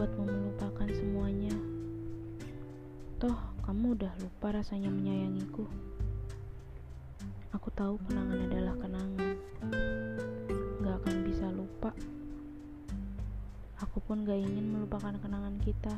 membuatmu melupakan semuanya. Toh, kamu udah lupa rasanya menyayangiku. Aku tahu kenangan adalah kenangan. Gak akan bisa lupa. Aku pun gak ingin melupakan kenangan kita.